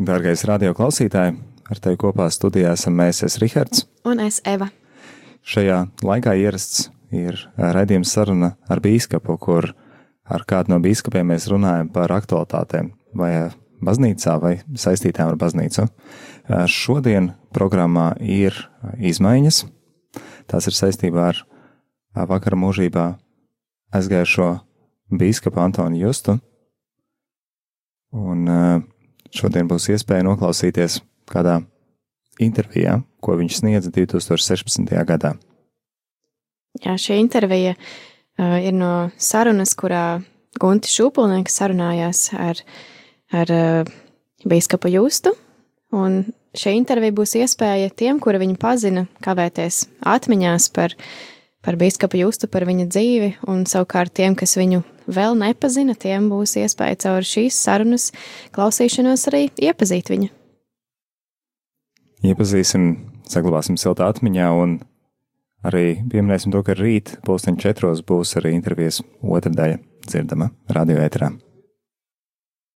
Dārgais radio klausītāji, ar tevi kopā studijā esam mēs, es Rihards. Un es Eva. Šajā laikā ierasts ir raidījums saruna ar bīskapu, kur ar kādu no bīskapiem mēs runājam par aktualitātēm vai baznīcā vai saistītām ar baznīcu. Šodien programmā ir izmaiņas. Tās ir saistībā ar vakara mūžībā aizgājušo bīskapu Antoni Justu. Un šodien būs iespēja noklausīties kādā intervijā, ko viņš sniedza 2016. gadā. Jā, šī intervija uh, ir no sarunas, kurā Gunti Šūpulnieks sarunājās ar, ar uh, Bīskapu Justu, un šī intervija būs iespēja tiem, kuri viņu pazina, kavēties atmiņās par, par Bīskapu Justu, par viņa dzīvi, un savukārt tiem, kas viņu vēl nepazina, tiem būs iespēja caur šīs sarunas klausīšanos arī iepazīt viņu. Iepazīsim, saglabāsim siltā atmiņā un arī pieminēsim to, ka rīt pulksteņ četros būs arī intervijas otra daļa dzirdama radioētrā.